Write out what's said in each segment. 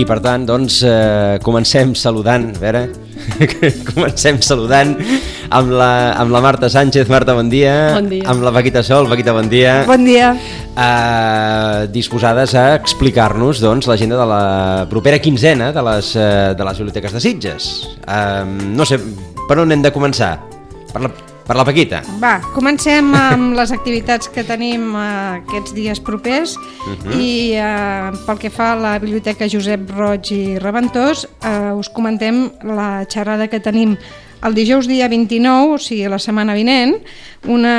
I per tant, doncs, eh, comencem saludant, a veure, comencem saludant amb la, amb la Marta Sánchez. Marta, bon dia. Bon dia. Amb la Paquita Sol. Paquita, bon dia. Bon dia. Eh, disposades a explicar-nos doncs, l'agenda de la propera quinzena de les, eh, de les biblioteques de Sitges. Eh, no sé, per on hem de començar? Per la, per la Paquita. Va, comencem amb les activitats que tenim eh, aquests dies propers. I eh, pel que fa a la Biblioteca Josep Roig i Reventós eh, us comentem la xerrada que tenim el dijous dia 29, o sigui la setmana vinent, una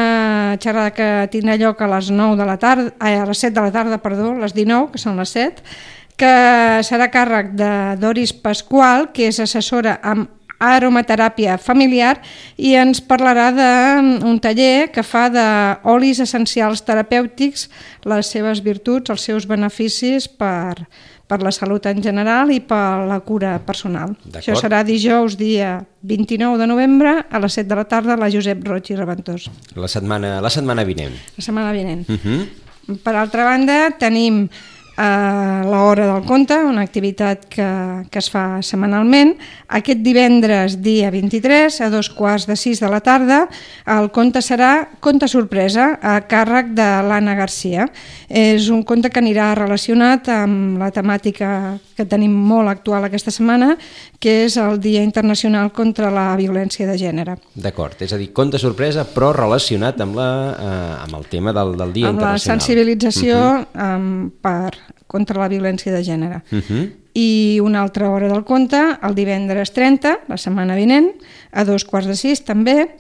xerrada que tindrà lloc a les 9 de la tarda, ai, a les 7 de la tarda, perdó, les 19, que són les 7, que serà càrrec de Doris Pasqual, que és assessora amb aromateràpia familiar i ens parlarà d'un taller que fa d'olis essencials terapèutics, les seves virtuts, els seus beneficis per, per la salut en general i per la cura personal. Això serà dijous, dia 29 de novembre, a les 7 de la tarda, a la Josep Roig i Reventós, La setmana, la setmana vinent. la setmana vinent. Uh -huh. Per altra banda, tenim eh, l'Hora del Conte, una activitat que, que es fa setmanalment. Aquest divendres, dia 23, a dos quarts de sis de la tarda, el conte serà Conte Sorpresa, a càrrec de l'Anna Garcia. És un conte que anirà relacionat amb la temàtica que tenim molt actual aquesta setmana, que és el Dia Internacional contra la Violència de Gènere. D'acord, és a dir, conte sorpresa, però relacionat amb, la, eh, amb el tema del, del Dia amb la Internacional. sensibilització um, per, contra la violència de gènere. Uh -huh. I una altra hora del conte, el divendres 30, la setmana vinent, a dos quarts de sis també,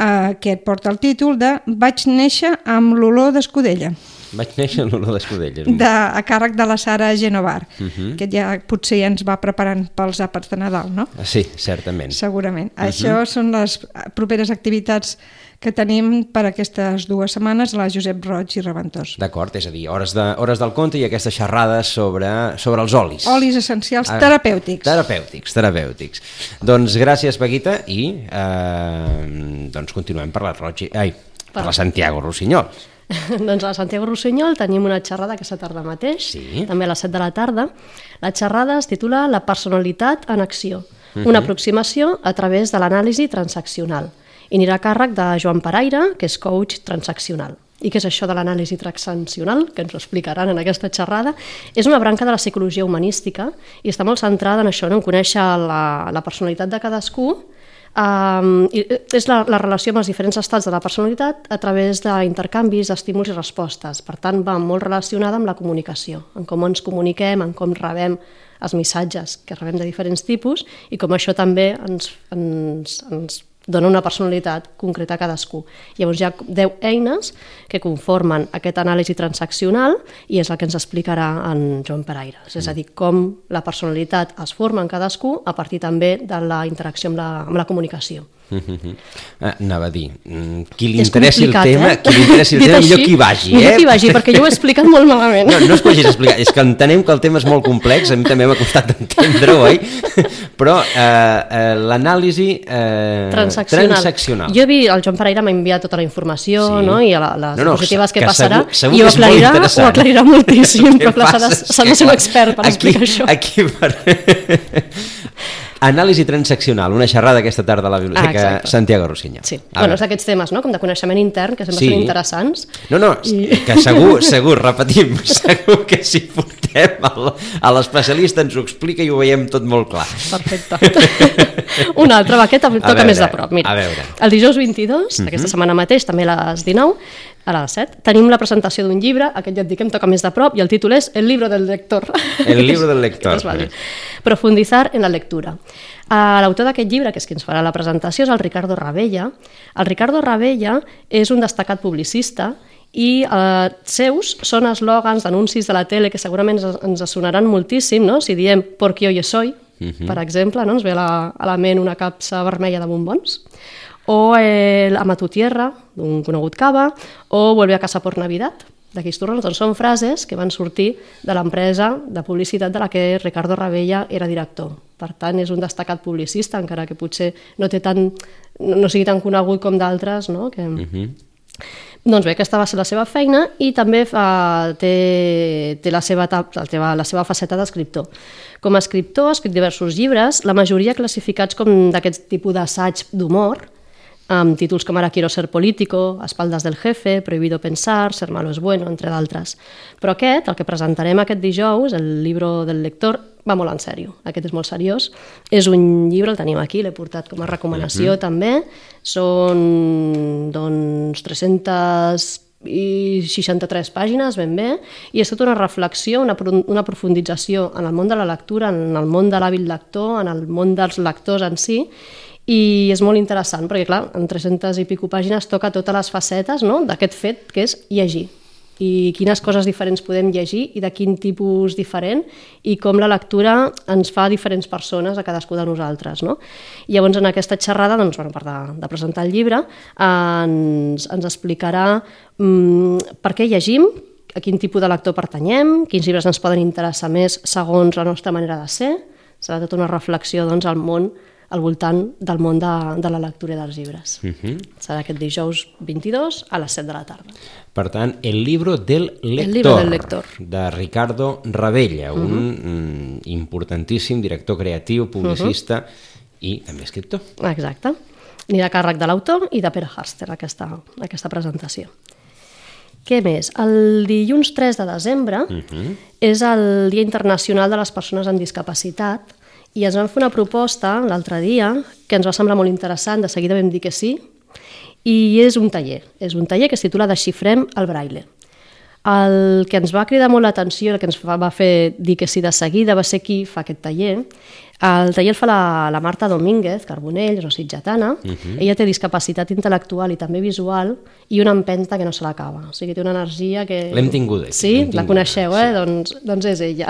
eh, que porta el títol de Vaig néixer amb l'olor d'escudella, Vaig néixer en l'olor d'escudelles. de, a càrrec de la Sara Genovar, Uh -huh. que ja potser ja ens va preparant pels àpats de Nadal, no? Ah, Sí, certament. Segurament. Uh -huh. Això són les properes activitats que tenim per aquestes dues setmanes a la Josep Roig i Reventós. D'acord, és a dir, hores, de, hores del conte i aquesta xerrada sobre, sobre els olis. Olis essencials Ah, terapèutics. Terapèutics, terapèutics. Doncs gràcies, Paquita, i eh, doncs continuem per la Roig... Ai, per Per- la Santiago Rossinyols. doncs a la Santiago Rossinyol tenim una xerrada aquesta tarda mateix, Sí. també a les 7 de la tarda. La xerrada es titula La personalitat en acció, una aproximació a través de l'anàlisi transaccional. I anirà a càrrec de Joan Paraire, que és coach transaccional. I què és això de l'anàlisi transaccional, que ens ho explicaran en aquesta xerrada? És una branca de la psicologia humanística i està molt centrada en això, en conèixer la, la personalitat de cadascú Um, i és la, la relació amb els diferents estats de la personalitat a través d'intercanvis d'estímuls i respostes. Per tant, va molt relacionada amb la comunicació, en com ens comuniquem, en com rebem els missatges que rebem de diferents tipus i com això també ens, ens, ens dona una personalitat concreta a cadascú. Llavors hi ha 10 eines que conformen aquest anàlisi transaccional i és el que ens explicarà en Joan Peraires. És a dir, com la personalitat es forma en cadascú a partir també de la interacció amb la, amb la comunicació. Uh -huh. ah, anava a dir, mm, qui li És interessi el tema, eh? qui li interessi el tema, millor qui vagi, eh? Millor qui vagi, perquè jo ho he explicat molt malament. No, no és que ho hagis explicat, és que entenem que el tema és molt complex, a mi també m'ha costat entendre-ho, oi? Però eh, eh, l'anàlisi eh, transaccional. transaccional. Jo he vist, el Joan Pereira m'ha enviat tota la informació Sí. no? i a la, les No, no, diapositives que, que passarà segur- segur i ho aclarirà, ho aclarirà moltíssim, però clar, s'ha de, ser un expert per aquí, explicar això. Aquí per... Anàlisi transaccional, una xerrada aquesta tarda a la Ah, Biblioteca exacte. Santiago Rossinyol. Sí, A bueno, és d'aquests temes, no?, com de coneixement intern, que sempre Sí. són interessants. No, no, I- que segur, segur, repetim, segur que si portem a l'especialista ens ho explica i ho veiem tot molt clar. Perfecte. Un altre, va, aquest toca veure, més de prop. Mira, a veure. El dijous 22, aquesta setmana mateix, també a les 19, a les 7, tenim la presentació d'un llibre, aquest ja et dic que em toca més de prop, i el títol és El libro del lector. El libro del lector. Es va dir. Profundizar en la lectura. Uh, L'autor d'aquest llibre, que és qui ens farà la presentació, és el Ricardo Ravella. El Ricardo Ravella és un destacat publicista i eh, seus són eslògans d'anuncis de la tele que segurament ens, ens sonaran moltíssim, no? si diem «Porque hoy soy», per exemple, no? ens ve a la, a la ment una capsa vermella de bombons, o el Ama tu tierra, d'un conegut cava, o Vuelve a casa por Navidad, d'aquells torrons, doncs són frases que van sortir de l'empresa de publicitat de la que Ricardo Ravella era director. Per tant, és un destacat publicista, encara que potser no, té tant, no, sigui tan conegut com d'altres, no? que, Doncs bé, aquesta va ser la seva feina i també fa, té, té, la seva, etapa- la, seva, la seva faceta d'escriptor. Com a escriptor ha escrit diversos llibres, la majoria classificats com d'aquest tipus d'assaig d'humor, amb títols com ara Quiero ser político, Espaldas del jefe, Prohibido pensar, Ser malo es bueno, entre d'altres. Però aquest, el que presentarem aquest dijous, el llibre del lector, va molt en sèrio. Aquest és molt seriós. És un llibre, el tenim aquí, l'he portat com a recomanació també. Són doncs, 300 i 63 pàgines, ben bé, i és tota una reflexió, una, una profundització en el món de la lectura, en el món de l'hàbil lector, en el món dels lectors en si, i és molt interessant perquè, clar, en 300 i pico pàgines toca totes les facetes no? d'aquest fet que és llegir i quines coses diferents podem llegir i de quin tipus diferent i com la lectura ens fa diferents persones a cadascú de nosaltres. No? I llavors en aquesta xerrada, doncs, bueno, per de, de presentar el llibre, ens, ens explicarà mm, per què llegim, a quin tipus de lector pertanyem, quins llibres ens poden interessar més segons la nostra manera de ser. Serà tota una reflexió doncs, al món al voltant del món de, de la lectura dels llibres. Uh -huh. Serà aquest dijous 22 a les 7 de la tarda. Per tant, El libro del lector, libro del lector. de Ricardo Ravella, un mm, importantíssim director creatiu, publicista i també escriptor. Exacte. Anirà a càrrec de l'autor i de Pere Harster, aquesta, aquesta presentació. Què més? El dilluns 3 de desembre uh -huh. és el Dia Internacional de les Persones amb Discapacitat i ens van fer una proposta l'altre dia que ens va semblar molt interessant, de seguida vam dir que sí, i és un taller. És un taller que es titula Desxifrem el braille. El que ens va cridar molt l'atenció, el que ens va fer dir que sí de seguida, va ser qui fa aquest taller. El taller el fa la, la Marta Domínguez, Carbonell, sitgetana. Uh -huh. Ella té discapacitat intel·lectual i també visual i una empenta que no se l'acaba. O sigui, té una energia que... L'hem tinguda aquí, Sí? l'hem La coneixeu, eh? sí. Doncs, doncs és ella.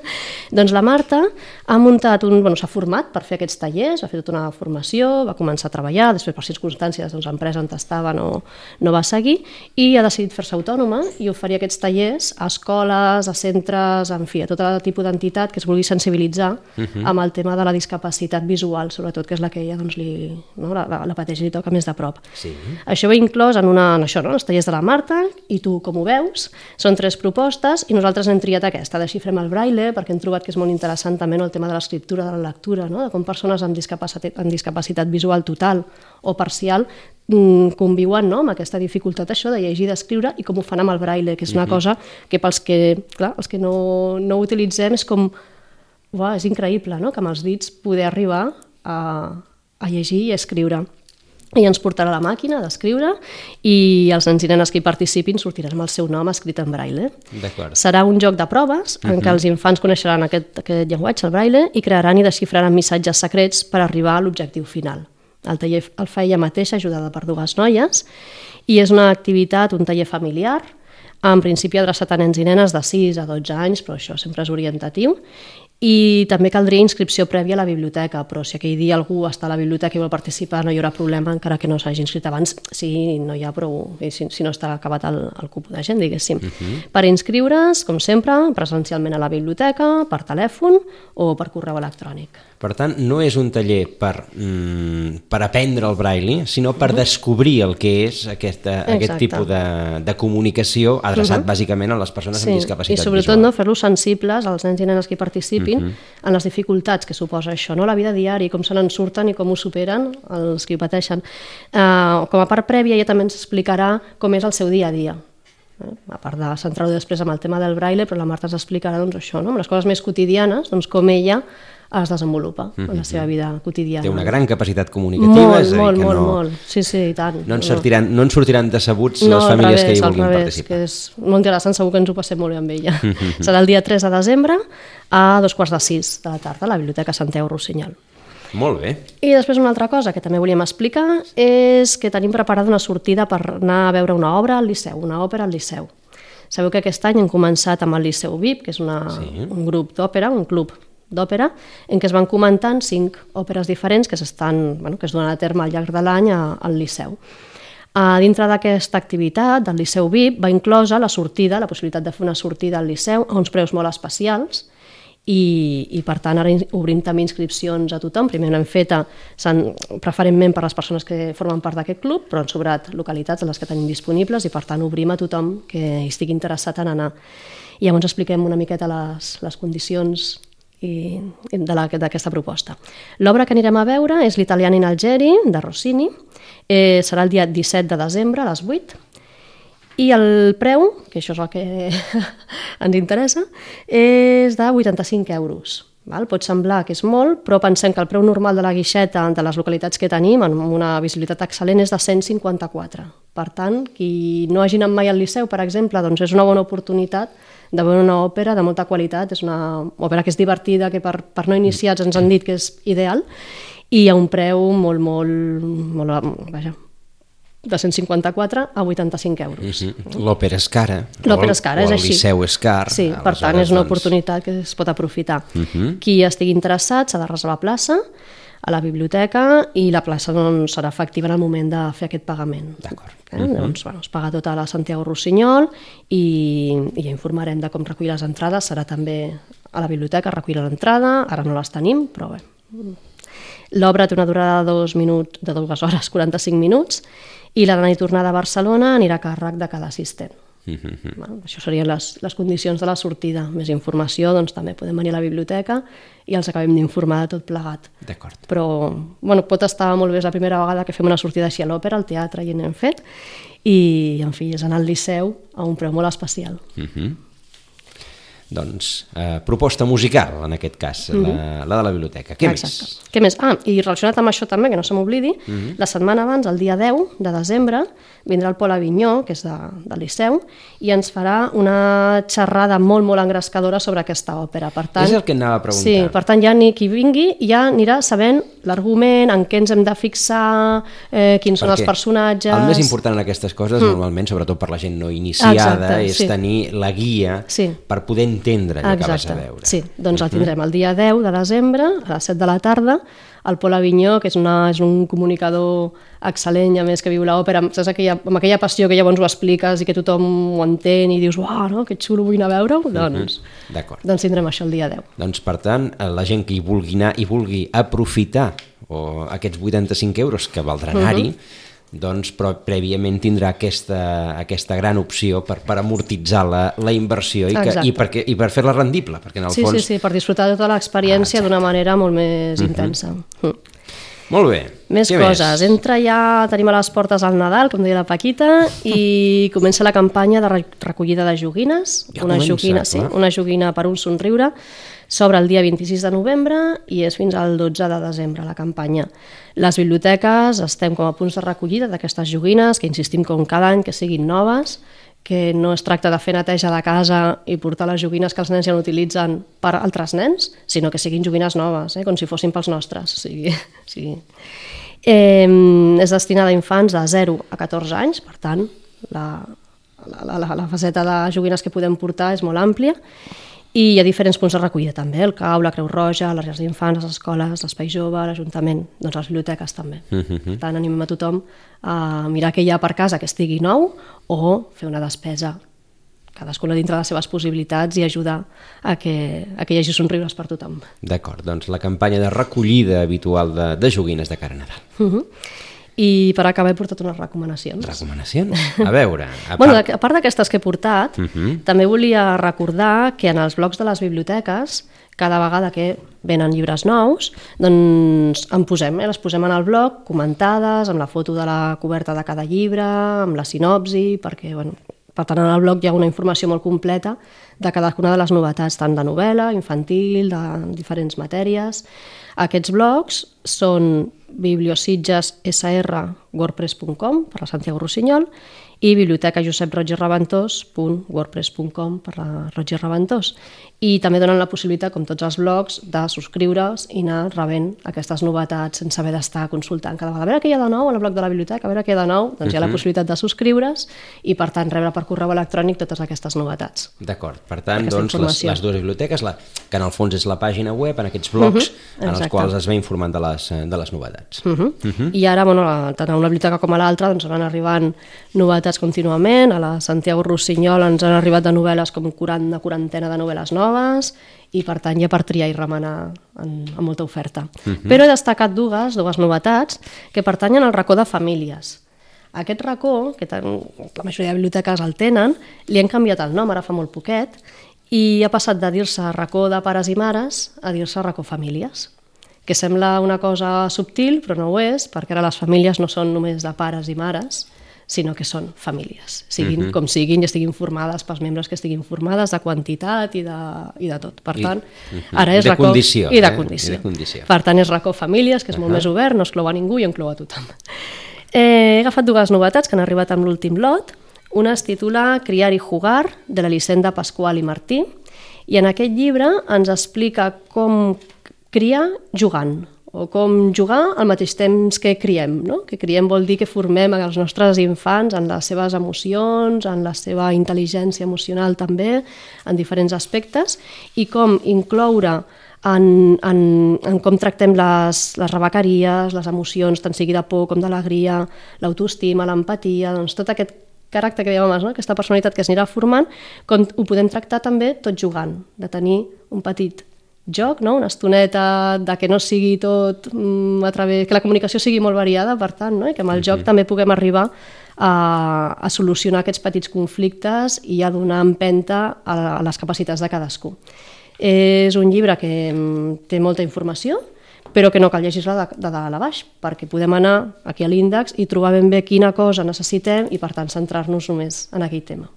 doncs la Marta ha muntat un... Bueno, s'ha format per fer aquests tallers, ha fet tota una formació, va començar a treballar, després per circumstàncies doncs, l'empresa on estava no, no va seguir i ha decidit fer-se autònoma i oferir aquests tallers a escoles, a centres, en fi, a tot el tipus d'entitat que es vulgui sensibilitzar uh -huh. amb el tema de la discapacitat visual, sobretot, que és la que ella doncs, li, no, la, la, la pateix i li toca més de prop. Sí. Això va inclòs en, una, en això, no? els tallers de la Marta, i tu com ho veus, són tres propostes, i nosaltres hem triat aquesta, de xifrem el braille, perquè hem trobat que és molt interessant també no? el tema de l'escriptura, de la lectura, no? de com persones amb discapacitat, amb discapacitat visual total o parcial mm, conviuen no? amb aquesta dificultat això de llegir i d'escriure i com ho fan amb el braille, que és una cosa que pels que, clar, els que no, no ho utilitzem és com Uau, és increïble, no?, que amb els dits poder arribar a, a llegir i a escriure. I ens portarà la màquina d'escriure i els nens i nenes que hi participin sortiran amb el seu nom escrit en braille. Serà un joc de proves en què els infants coneixeran aquest, aquest llenguatge, el braille, i crearan i desxifraran missatges secrets per arribar a l'objectiu final. El taller el fa ella mateixa, ajudada per dues noies, i és una activitat, un taller familiar, en principi adreçat a nens i nenes de 6 a 12 anys, però això sempre és orientatiu, i també caldria inscripció prèvia a la biblioteca, però si aquell dia algú està a la biblioteca i vol participar no hi haurà problema, encara que no s'hagi inscrit abans, si no hi ha prou, i si, si no està acabat el, el cupo de gent, diguéssim. Uh -huh. Per inscriure's, com sempre, presencialment a la biblioteca, per telèfon o per correu electrònic. Per tant, no és un taller per, mm, per aprendre el braille, sinó per descobrir el que és aquesta, aquest tipus de, de comunicació adreçat bàsicament a les persones amb i discapacitat sobretot visual. no, fer-los sensibles als nens i nenes que hi participin en les dificultats que suposa això, no? la vida diària, com se n'en surten i com ho superen els que hi pateixen. Uh, com a part prèvia, ella també ens explicarà com és el seu dia a dia. Eh? A part de centrar-ho després amb el tema del braille, però la Marta ens explicarà doncs, això, no? amb les coses més quotidianes, doncs, com ella es desenvolupa en la seva vida quotidiana. Té una gran capacitat comunicativa, Molt, és a dir, molt, que molt, no, molt. Sí, sí, i tant. no, ens sortiran, no ens sortiran decebuts les al famílies que hi revés, vulguin revés, participar. que és molt interessant, segur que ens ho passem molt bé amb ella. Serà el dia 3 de desembre a dos quarts de sis de la tarda a la Biblioteca Santiago Rossinyol. Molt bé. I després una altra cosa que també volíem explicar és que tenim preparada una sortida per anar a veure una obra al Liceu, una òpera al Liceu. Sabeu que aquest any hem començat amb el Liceu VIP, que és una, Sí. un grup d'òpera, un club d'òpera, en què es van comentant cinc òperes diferents que, s'estan, bueno, que es donen a terme al llarg de l'any al Liceu. A dintre d'aquesta activitat del Liceu VIP va inclosa la sortida, la possibilitat de fer una sortida al Liceu a uns preus molt especials i, i per tant ara obrim també inscripcions a tothom. Primer n'hem feta preferentment per les persones que formen part d'aquest club, però han sobrat localitats a les que tenim disponibles i per tant obrim a tothom que estigui interessat en anar. I llavors expliquem una miqueta les, les condicions i, d'aquesta proposta. L'obra que anirem a veure és l'Italiana in Algeri, de Rossini. Eh, serà el dia 17 de desembre a les 8 i el preu, que això és el que ens interessa, és de 85 euros. Val? Pot semblar que és molt, però pensem que el preu normal de la guixeta de les localitats que tenim, amb una visibilitat excel·lent, és de 154. Per tant, qui no hagi anat mai al Liceu, per exemple, doncs és una bona oportunitat de veure una òpera de molta qualitat. És una òpera que és divertida, que per, per no iniciats ens han dit que és ideal, i a un preu molt, molt, molt vaja, de 154 a 85 euros. Mhm. L'òpera és cara. L'òpera és cara, és el així. liceu és car. Sí, per tant, és una doncs, oportunitat que es pot aprofitar. Qui estigui interessat s'ha de reservar plaça a la biblioteca i la plaça doncs, serà efectiva en el moment de fer aquest pagament. D'acord. Eh? doncs, bueno, es paga tota la Santiago Rossinyol i, i ja informarem de com recollir les entrades. Serà també a la biblioteca recollir l'entrada, ara no les tenim, però bé. L'obra té una durada de dos minuts, de dues hores 45 minuts i la nit tornada a Barcelona anirà a càrrec de cada assistent. Mhm. Bueno, això serien les, les condicions de la sortida. Més informació, doncs també podem venir a la biblioteca i els acabem d'informar de tot plegat. D'acord. Però bueno, pot estar molt bé, és la primera vegada que fem una sortida així a l'òpera, al teatre, i n'hem fet, i en fi, és anar al Liceu a un preu molt especial. Mhm. Doncs, eh, proposta musical, en aquest cas, la, la de la biblioteca. Què Mhm. Exacte. Què més? Ah, i relacionat amb això també, que no se m'oblidi, la setmana abans, el dia 10 de desembre, vindrà el Pol Avinyó, que és de, del Liceu, i ens farà una xerrada molt, molt engrescadora sobre aquesta òpera. Per tant, És el que anava a preguntar. Sí, per tant, ja ni qui vingui ja anirà sabent l'argument, en què ens hem de fixar, eh, quins són els Perquè personatges... El més important en aquestes coses, normalment, sobretot per la gent no iniciada, Exacte, és sí. tenir la guia Sí. per poder entendre allò que vas a veure. Mhm. Sí, doncs el tindrem el dia 10 de desembre, a les 7 de la tarda, el Pol Avinyó, que és, una, és un comunicador excel·lent, a més que viu l'òpera, saps, aquella, amb aquella passió que llavors ho expliques i que tothom ho entén i dius, uau, no, que xulo, vull anar a veure-ho, doncs, D'acord. doncs tindrem això el dia 10. Doncs, per tant, eh, la gent que hi vulgui anar i vulgui aprofitar o aquests 85 euros que valdran Mhm. anar-hi, doncs, però prèviament tindrà aquesta, aquesta gran opció per, per amortitzar la, la inversió i, que, i, perquè, i per fer-la rendible, perquè en el Sí, fons... sí, sí, per disfrutar de tota l'experiència Ah, d'una manera molt més intensa. Mm. Molt bé. Més Què coses. Entra ja, tenim a les portes al Nadal, com deia la Paquita, i comença la campanya de re- recollida de joguines. Ja una comença, joguina, sí, clar. una joguina per un somriure. S'obre el dia 26 de novembre i és fins al 12 de desembre la campanya. Les biblioteques estem com a punts de recollida d'aquestes joguines, que insistim com cada any que siguin noves, que no es tracta de fer neteja de casa i portar les joguines que els nens ja no utilitzen per altres nens, sinó que siguin joguines noves, eh? com si fossin pels nostres. O sigui, sigui. Eh, és destinada a infants de 0 a 14 anys, per tant, la, la, la, la faceta de joguines que podem portar és molt àmplia i hi ha diferents punts de recollida també, el CAU, la Creu Roja, les llars d'infants, les escoles, l'Espai Jove, l'Ajuntament, doncs les biblioteques també. Per tant, animem a tothom a mirar què hi ha per casa que estigui nou o fer una despesa cadascuna dintre de les seves possibilitats i ajudar a que, a que hi hagi somriures per tothom. D'acord, doncs la campanya de recollida habitual de, de joguines de cara a Nadal. Uh -huh. I per acabar he portat unes recomanacions. Recomanacions? A veure... A Bueno, part- a part d'aquestes que he portat, uh -huh. també volia recordar que en els blocs de les biblioteques, cada vegada que venen llibres nous, doncs en posem, eh? les posem en el blog, comentades, amb la foto de la coberta de cada llibre, amb la sinopsi, perquè, bueno, per tant, en el blog hi ha una informació molt completa de cadascuna de les novetats, tant de novel·la, infantil, de diferents matèries. Aquests blogs són bibliositgessr.wordpress.com per la Santiago Rossinyol i biblioteca Josep Roig i Reventós.wordpress.com per Roig i Reventós. I també donen la possibilitat, com tots els blogs, de subscriure's i anar rebent aquestes novetats sense haver d'estar consultant cada vegada. A veure què hi ha de nou al blog de la biblioteca, a veure què hi ha de nou. Doncs hi ha la possibilitat de subscriure's i, per tant, rebre per correu electrònic totes aquestes novetats. D'acord, per tant, doncs, les, les dues biblioteques, la, que en el fons és la pàgina web, en aquests blogs, Mhm, en els quals es va informant de les, de les novetats. Uh -huh. uh -huh. I ara, bueno, la- tant a una biblioteca com a l'altra, doncs van arribant novetats actualitzats contínuament. A la Santiago Rossinyol ens han arribat de novel·les com 40, una quarantena de novel·les noves i per tant hi ha per triar i remenar en, amb molta oferta. Uh -huh. Però he destacat dues, dues novetats que pertanyen al racó de famílies. Aquest racó, que tan, la majoria de biblioteques el tenen, li han canviat el nom ara fa molt poquet i ha passat de dir-se racó de pares i mares a dir-se racó famílies que sembla una cosa subtil, però no ho és, perquè ara les famílies no són només de pares i mares, sinó que són famílies, siguin uh -huh. com siguin i estiguin formades pels membres que estiguin formades de quantitat i de, i de tot. Per I- tant, uh -huh. ara és De racó... condició, I de eh? condició. I de condició. Per tant, és racó famílies, que és molt Uh-huh. més obert, no exclou a ningú i inclou a tothom. Eh, he agafat dues novetats que han arribat amb l'últim lot. Una es titula Criar i jugar, de l'Elisenda Pasqual i Martí, i en aquest llibre ens explica com criar jugant, o com jugar al mateix temps que criem. No? Que criem vol dir que formem els nostres infants en les seves emocions, en la seva intel·ligència emocional també, en diferents aspectes, i com incloure en, en, en com tractem les, les rebequeries, les emocions, tant sigui de por com d'alegria, l'autoestima, l'empatia, doncs tot aquest caràcter que dèiem abans, no? aquesta personalitat que es anirà formant, com ho podem tractar també tot jugant, de tenir un petit joc, no? una estoneta de que no sigui tot mm, a través, que la comunicació sigui molt variada, per tant, no? i que amb el joc també puguem arribar a, a solucionar aquests petits conflictes i a donar empenta a, a les capacitats de cadascú. És un llibre que mm, té molta informació, però que no cal llegir-la de, de dalt a baix, perquè podem anar aquí a l'índex i trobar ben bé quina cosa necessitem i, per tant, centrar-nos només en aquell tema.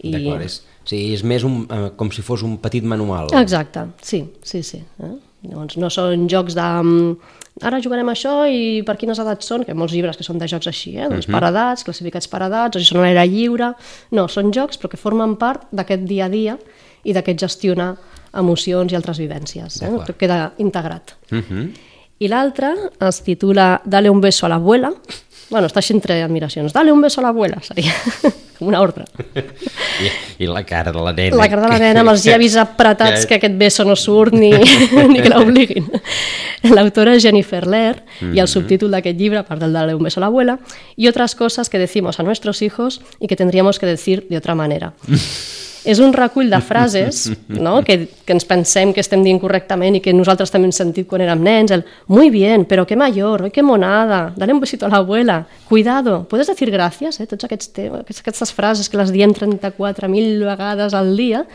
I... D'acord, és, o sigui, és més un, eh, com si fos un petit manual. Exacte, sí, sí, sí. Eh? Llavors no són jocs de... mm, Ara jugarem això i per quines edats són, que hi ha molts llibres que són de jocs així, eh? doncs per edats, classificats per edats, o si són a l'aire lliure... No, són jocs però que formen part d'aquest dia a dia i d'aquest gestionar emocions i altres vivències. Eh? Tot queda integrat. Uh -huh. I l'altre es titula Dale un beso a l'abuela. Bueno, està així entre admiracions. Dale un beso a l'abuela, seria com una ordre. I, I la cara de la nena. La cara de la nena amb els llavis apretats Que- que aquest beso no surt ni, ni que l'obliguin. L'autora és Jennifer Lehr i el subtítol d'aquest llibre, a part del Dale un beso a l'abuela, y otras cosas que decimos a nuestros hijos y que tendríamos que decir de otra manera. és un recull de frases no? que, que ens pensem que estem dient correctament i que nosaltres també hem sentit quan érem nens, el muy bien, pero qué mayor, oi, qué monada, dale un besito a la abuela, cuidado, puedes decir gracias, eh? tots aquests temes, aquestes frases que les diem 34.000 vegades al dia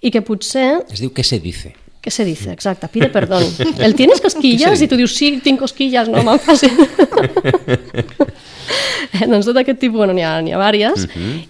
i que potser Es diu què se dice. ¿Qué se dice? Exacte, pide perdón. El tienes cosquillas? I tu dius, sí, tinc cosquillas, no, me'n faci. doncs tot aquest tipus, bueno, n'hi ha, ha vàries,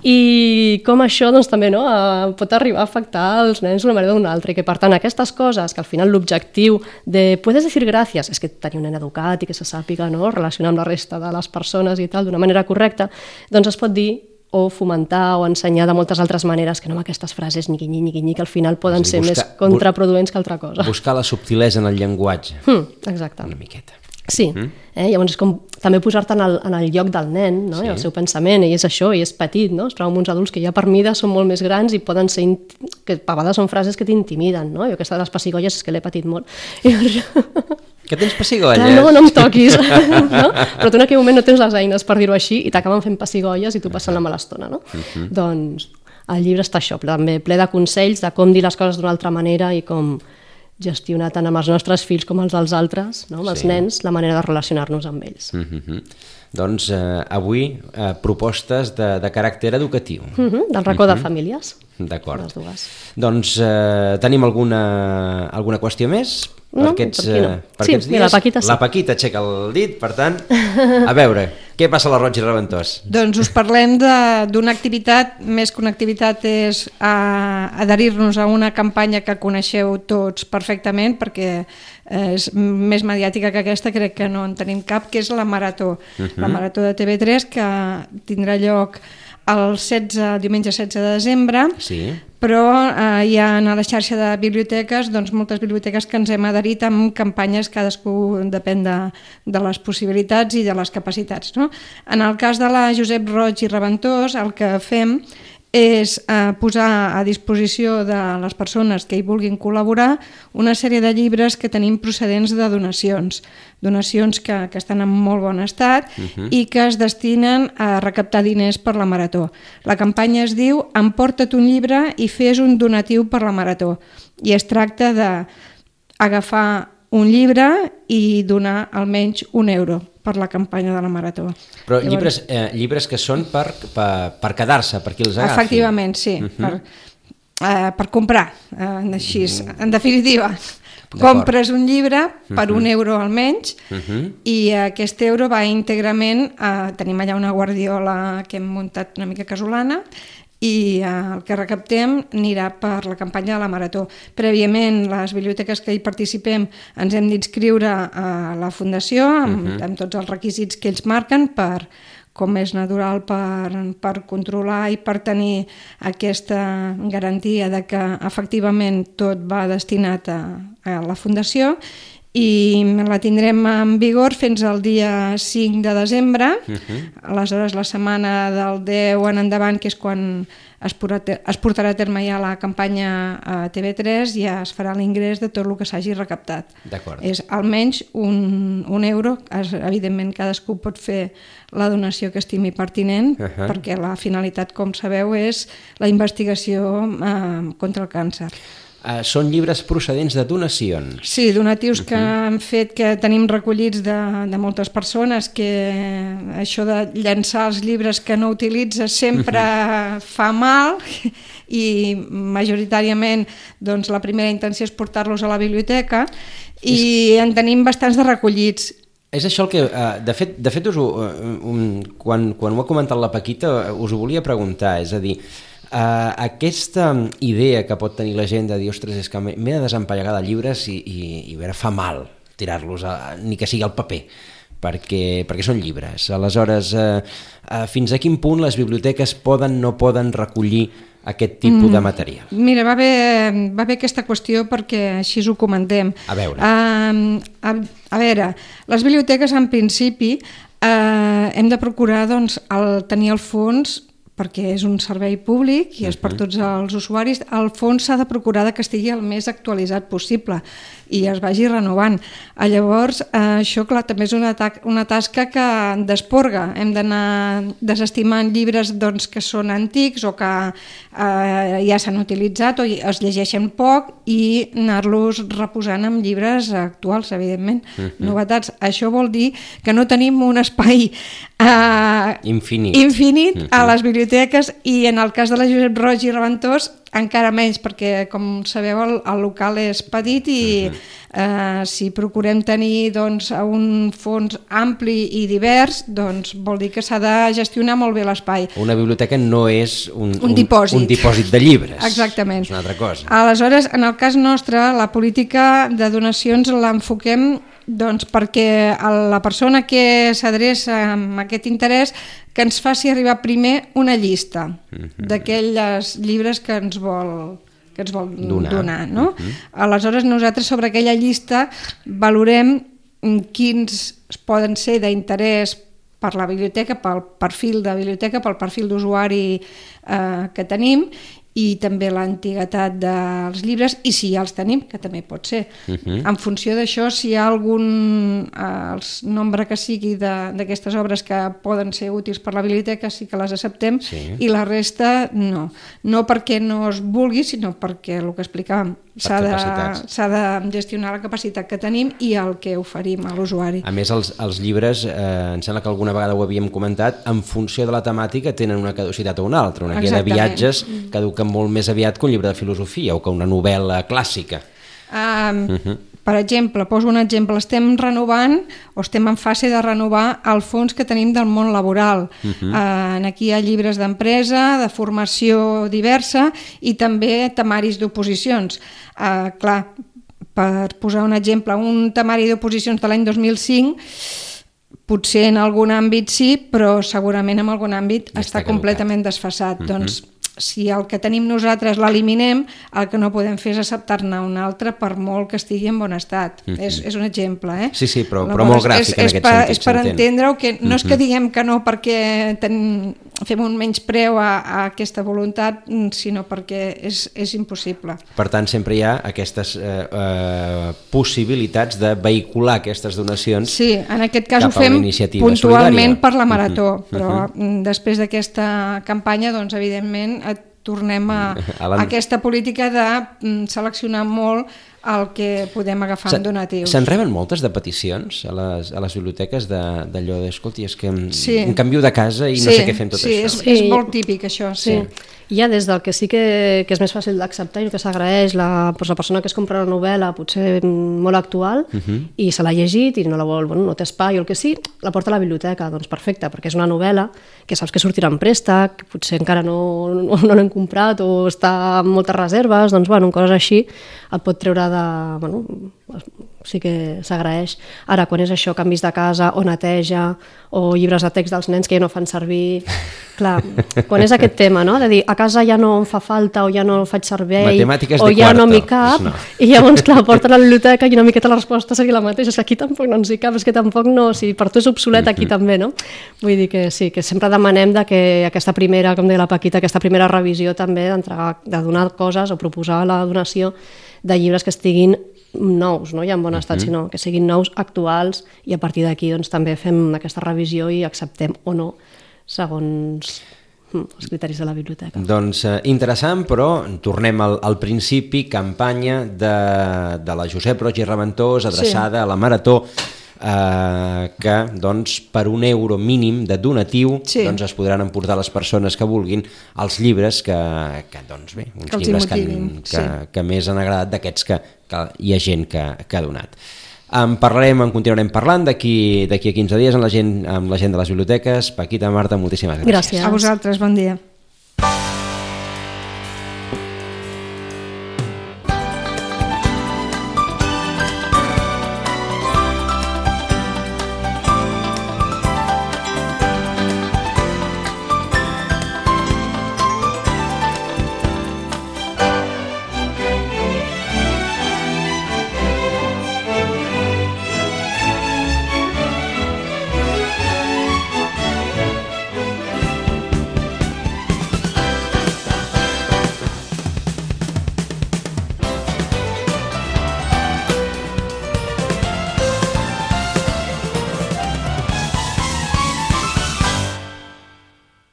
i com això doncs, també no, eh, pot arribar a afectar els nens d'una manera o d'una altra, i que per tant aquestes coses, que al final l'objectiu de puedes decir gracias, és que tenir un nen educat i que se sàpiga no, relacionar amb la resta de les persones i tal d'una manera correcta, doncs es pot dir o fomentar o ensenyar de moltes altres maneres que no amb aquestes frases ni guinyi, ni guinyi, que al final poden a ser dir, més buscar- contraproduents que altra cosa. Buscar la subtilesa en el llenguatge. Hmm, exacte. Una miqueta. Sí, eh? llavors és com també posar-te en, el, en el lloc del nen no? Sí. i el seu pensament, i és això, i és petit, no? es troba amb uns adults que ja per mida són molt més grans i poden ser, que a vegades són frases que t'intimiden, no? jo aquesta de les pessigolles és que l'he patit molt. I. Que tens pessigolles? Clar, no, no em toquis, no? però tu en aquell moment no tens les eines per dir-ho així i t'acaben fent pessigolles i tu passant la mala estona, no? Doncs el llibre està això, també ple de consells de com dir les coses d'una altra manera i com gestionar tant amb els nostres fills com els dels altres, no? amb els Sí. nens, la manera de relacionar-nos amb ells. Mm -hmm. Doncs eh, avui eh, propostes de, de caràcter educatiu. Mm -hmm, del racó de famílies. D'acord. Doncs eh, tenim alguna, alguna qüestió més? No, aquests, per no? eh, per Sí, aquests mira, la dies? Paquita sí. La Paquita aixeca el dit, per tant, a veure, què passa a la Roig i Reventós? Doncs us parlem de- d'una activitat, més que una activitat és a, adherir-nos a una campanya que coneixeu tots perfectament perquè eh, és més mediàtica que aquesta, crec que no en tenim cap, que és la Marató. La Marató de TV3 que tindrà lloc el 16, diumenge 16 de desembre Sí. però eh, hi ha a la xarxa de biblioteques doncs, moltes biblioteques que ens hem adherit amb campanyes, cadascú depèn de, de les possibilitats i de les capacitats. No? En el cas de la Josep Roig i Reventós, el que fem és eh, posar a disposició de les persones que hi vulguin col·laborar una sèrie de llibres que tenim procedents de donacions, donacions que, que estan en molt bon estat uh -huh. i que es destinen a recaptar diners per la Marató. La campanya es diu Emporta't un llibre i fes un donatiu per la Marató i es tracta d'agafar un llibre i donar almenys un euro per la campanya de la Marató. Però Llavors, llibres, eh, llibres que són per, per, per quedar-se, per qui els agafi. Efectivament, sí, uh -huh. per, eh, per comprar, eh, així, en definitiva. Compres un llibre per uh -huh. un euro almenys uh -huh. i aquest euro va íntegrament, a, tenim allà una guardiola que hem muntat una mica casolana i eh, el que recaptem anirà per la campanya de la Marató. Prèviament, les biblioteques que hi participem ens hem d'inscriure a la Fundació amb, uh -huh. amb tots els requisits que ells marquen per com és natural per, per controlar i per tenir aquesta garantia de que efectivament tot va destinat a, a la Fundació i la tindrem en vigor fins al dia 5 de desembre. Uh -huh. Aleshores, la setmana del 10 en endavant, que és quan es portarà, es portarà a terme ja la campanya a TV3, ja es farà l'ingrés de tot el que s'hagi recaptat. És almenys un, un euro. Es, evidentment, cadascú pot fer la donació que estimi pertinent, uh -huh. perquè la finalitat, com sabeu, és la investigació eh, contra el càncer. Uh, són llibres procedents de donacions. Sí, donatius uh -huh. que han fet que tenim recollits de, de moltes persones que això de llançar els llibres que no utilitzes sempre uh -huh. fa mal i majoritàriament doncs, la primera intenció és portar-los a la biblioteca i és... en tenim bastants de recollits és això el que... Uh, de fet, de fet us ho, um, quan, quan ho ha comentat la Paquita us ho volia preguntar, és a dir, Uh, aquesta idea que pot tenir la gent de dir, ostres, és que m'he de desempallegar de llibres i, i, i veure, fa mal tirar-los, ni que sigui al paper, perquè, perquè són llibres. Aleshores, uh, uh, fins a quin punt les biblioteques poden no poden recollir aquest tipus mm, de material? Mira, va haver, va haver aquesta qüestió perquè així ho comentem. A veure. Uh, a, a veure, les biblioteques en principi uh, hem de procurar doncs, el, tenir el fons perquè és un servei públic i és per tots els usuaris, al fons s'ha de procurar que estigui el més actualitzat possible i es vagi renovant. A llavors, eh, això clar, també és una, ta una tasca que desporga. Hem d'anar desestimant llibres doncs, que són antics o que eh, ja s'han utilitzat o es llegeixen poc i anar-los reposant amb llibres actuals, evidentment, uh -huh. novetats. Això vol dir que no tenim un espai eh, infinit, infinit uh -huh. a les biblioteques i en el cas de la Josep Roig i Reventós encara menys perquè com sabeu el, el local és petit i uh -huh. eh, si procurem tenir doncs, un fons ampli i divers doncs vol dir que s'ha de gestionar molt bé l'espai. Una biblioteca no és un, un, un, dipòsit. un dipòsit de llibres. Exactament. És una altra cosa. Aleshores, en el cas nostre, la política de donacions l'enfoquem doncs perquè la persona que s'adreça amb aquest interès que ens faci arribar primer una llista mhm. -huh. d'aquells llibres que ens vol que ens vol donar, donar no? Mhm. -huh. Aleshores nosaltres sobre aquella llista valorem quins poden ser d'interès per la biblioteca, pel perfil de biblioteca, pel perfil d'usuari eh, que tenim i també l'antiguitat dels llibres i si ja els tenim, que també pot ser. Uh mhm. -huh. En funció d'això, si hi ha algun eh, el nombre que sigui d'aquestes obres que poden ser útils per la biblioteca, sí que les acceptem sí. i la resta no. No perquè no es vulgui, sinó perquè el que explicàvem, s'ha de, de gestionar la capacitat que tenim i el que oferim a l'usuari. A més, els, els llibres, eh, em sembla que alguna vegada ho havíem comentat, en funció de la temàtica tenen una caducitat o una altra. Una guia de viatges caduca molt més aviat que un llibre de filosofia o que una novel·la clàssica. Um, uh -huh. Per exemple, poso un exemple, estem renovant o estem en fase de renovar el fons que tenim del món laboral. Uh -huh. uh, aquí hi ha llibres d'empresa, de formació diversa i també temaris d'oposicions. Uh, clar, per posar un exemple, un temari d'oposicions de l'any 2005 potser en algun àmbit sí, però segurament en algun àmbit ja està, està completament desfasat. Uh -huh. Doncs si el que tenim nosaltres l'eliminem, el que no podem fer és acceptar-ne un altre per molt que estigui en bon estat. Mm -hmm. és, és un exemple, eh? Sí, sí, però, però molt gràfic és, en aquest per, sentit. És per entendre-ho, que no mm -hmm. és que diguem que no perquè ten, fem un menyspreu a, a aquesta voluntat, mm, sinó perquè és, és impossible. Per tant, sempre hi ha aquestes eh, eh, possibilitats de vehicular aquestes donacions Sí, en aquest cas ho fem puntualment solidària. per la marató, Mhm, però mm, després d'aquesta campanya, doncs, evidentment, tornem a, A aquesta política de mm, seleccionar molt el que podem agafar Se- en donatius. Se'n reben moltes de peticions a les, a les biblioteques de- d'allò de, escolti, és que Sí. em canvio de casa i no sí, sé què fem tot sí, això. És, Sí. és molt típic això, sí. Sí. Hi ha des del que sí que, que és més fàcil d'acceptar i el que s'agraeix, la, doncs la persona que es compra una novel·la potser mm, molt actual uh -huh. i se l'ha llegit i no la vol, bueno, no té espai o el que sí, la porta a la biblioteca, doncs perfecte, perquè és una novel·la que saps que sortirà en préstec, que potser encara no, no, no l'hem comprat o està amb moltes reserves, doncs bueno, coses així et pot treure de... Bueno, sí que s'agraeix. Ara, quan és això, canvis de casa o neteja o llibres de text dels nens que ja no fan servir... Clar, quan és aquest tema, no? De dir, a casa ja no em fa falta o ja no faig servei Matemàtiques o ja no cuarto. m'hi cap no. i llavors, clar, porta a la biblioteca i una miqueta la resposta seria la mateixa, és que aquí tampoc no ens hi cap, és que tampoc no, o sigui, per tu és obsolet aquí també, no? Vull dir que sí, que sempre demanem de que aquesta primera, com deia la Paquita, aquesta primera revisió també d'entregar, de donar coses o proposar la donació de llibres que estiguin nous, no ja en bon estat, sinó que siguin nous, actuals, i a partir d'aquí doncs, també fem aquesta revisió i acceptem o no segons hm, els criteris de la biblioteca. Doncs eh, interessant, però tornem al, al principi, campanya de, de la Josep Roig i Reventós, adreçada sí. a la Marató, eh, que doncs, per un euro mínim de donatiu Sí. doncs, es podran emportar les persones que vulguin els llibres que, que doncs bé, uns Que llibres que, motivin, que, sí. que més han agradat d'aquests que, que hi ha gent que, que ha donat. En parlarem, en continuarem parlant d'aquí a 15 dies amb la, gent, amb la gent de les biblioteques. Paquita, Marta, moltíssimes gràcies. Gràcies. A vosaltres, bon dia.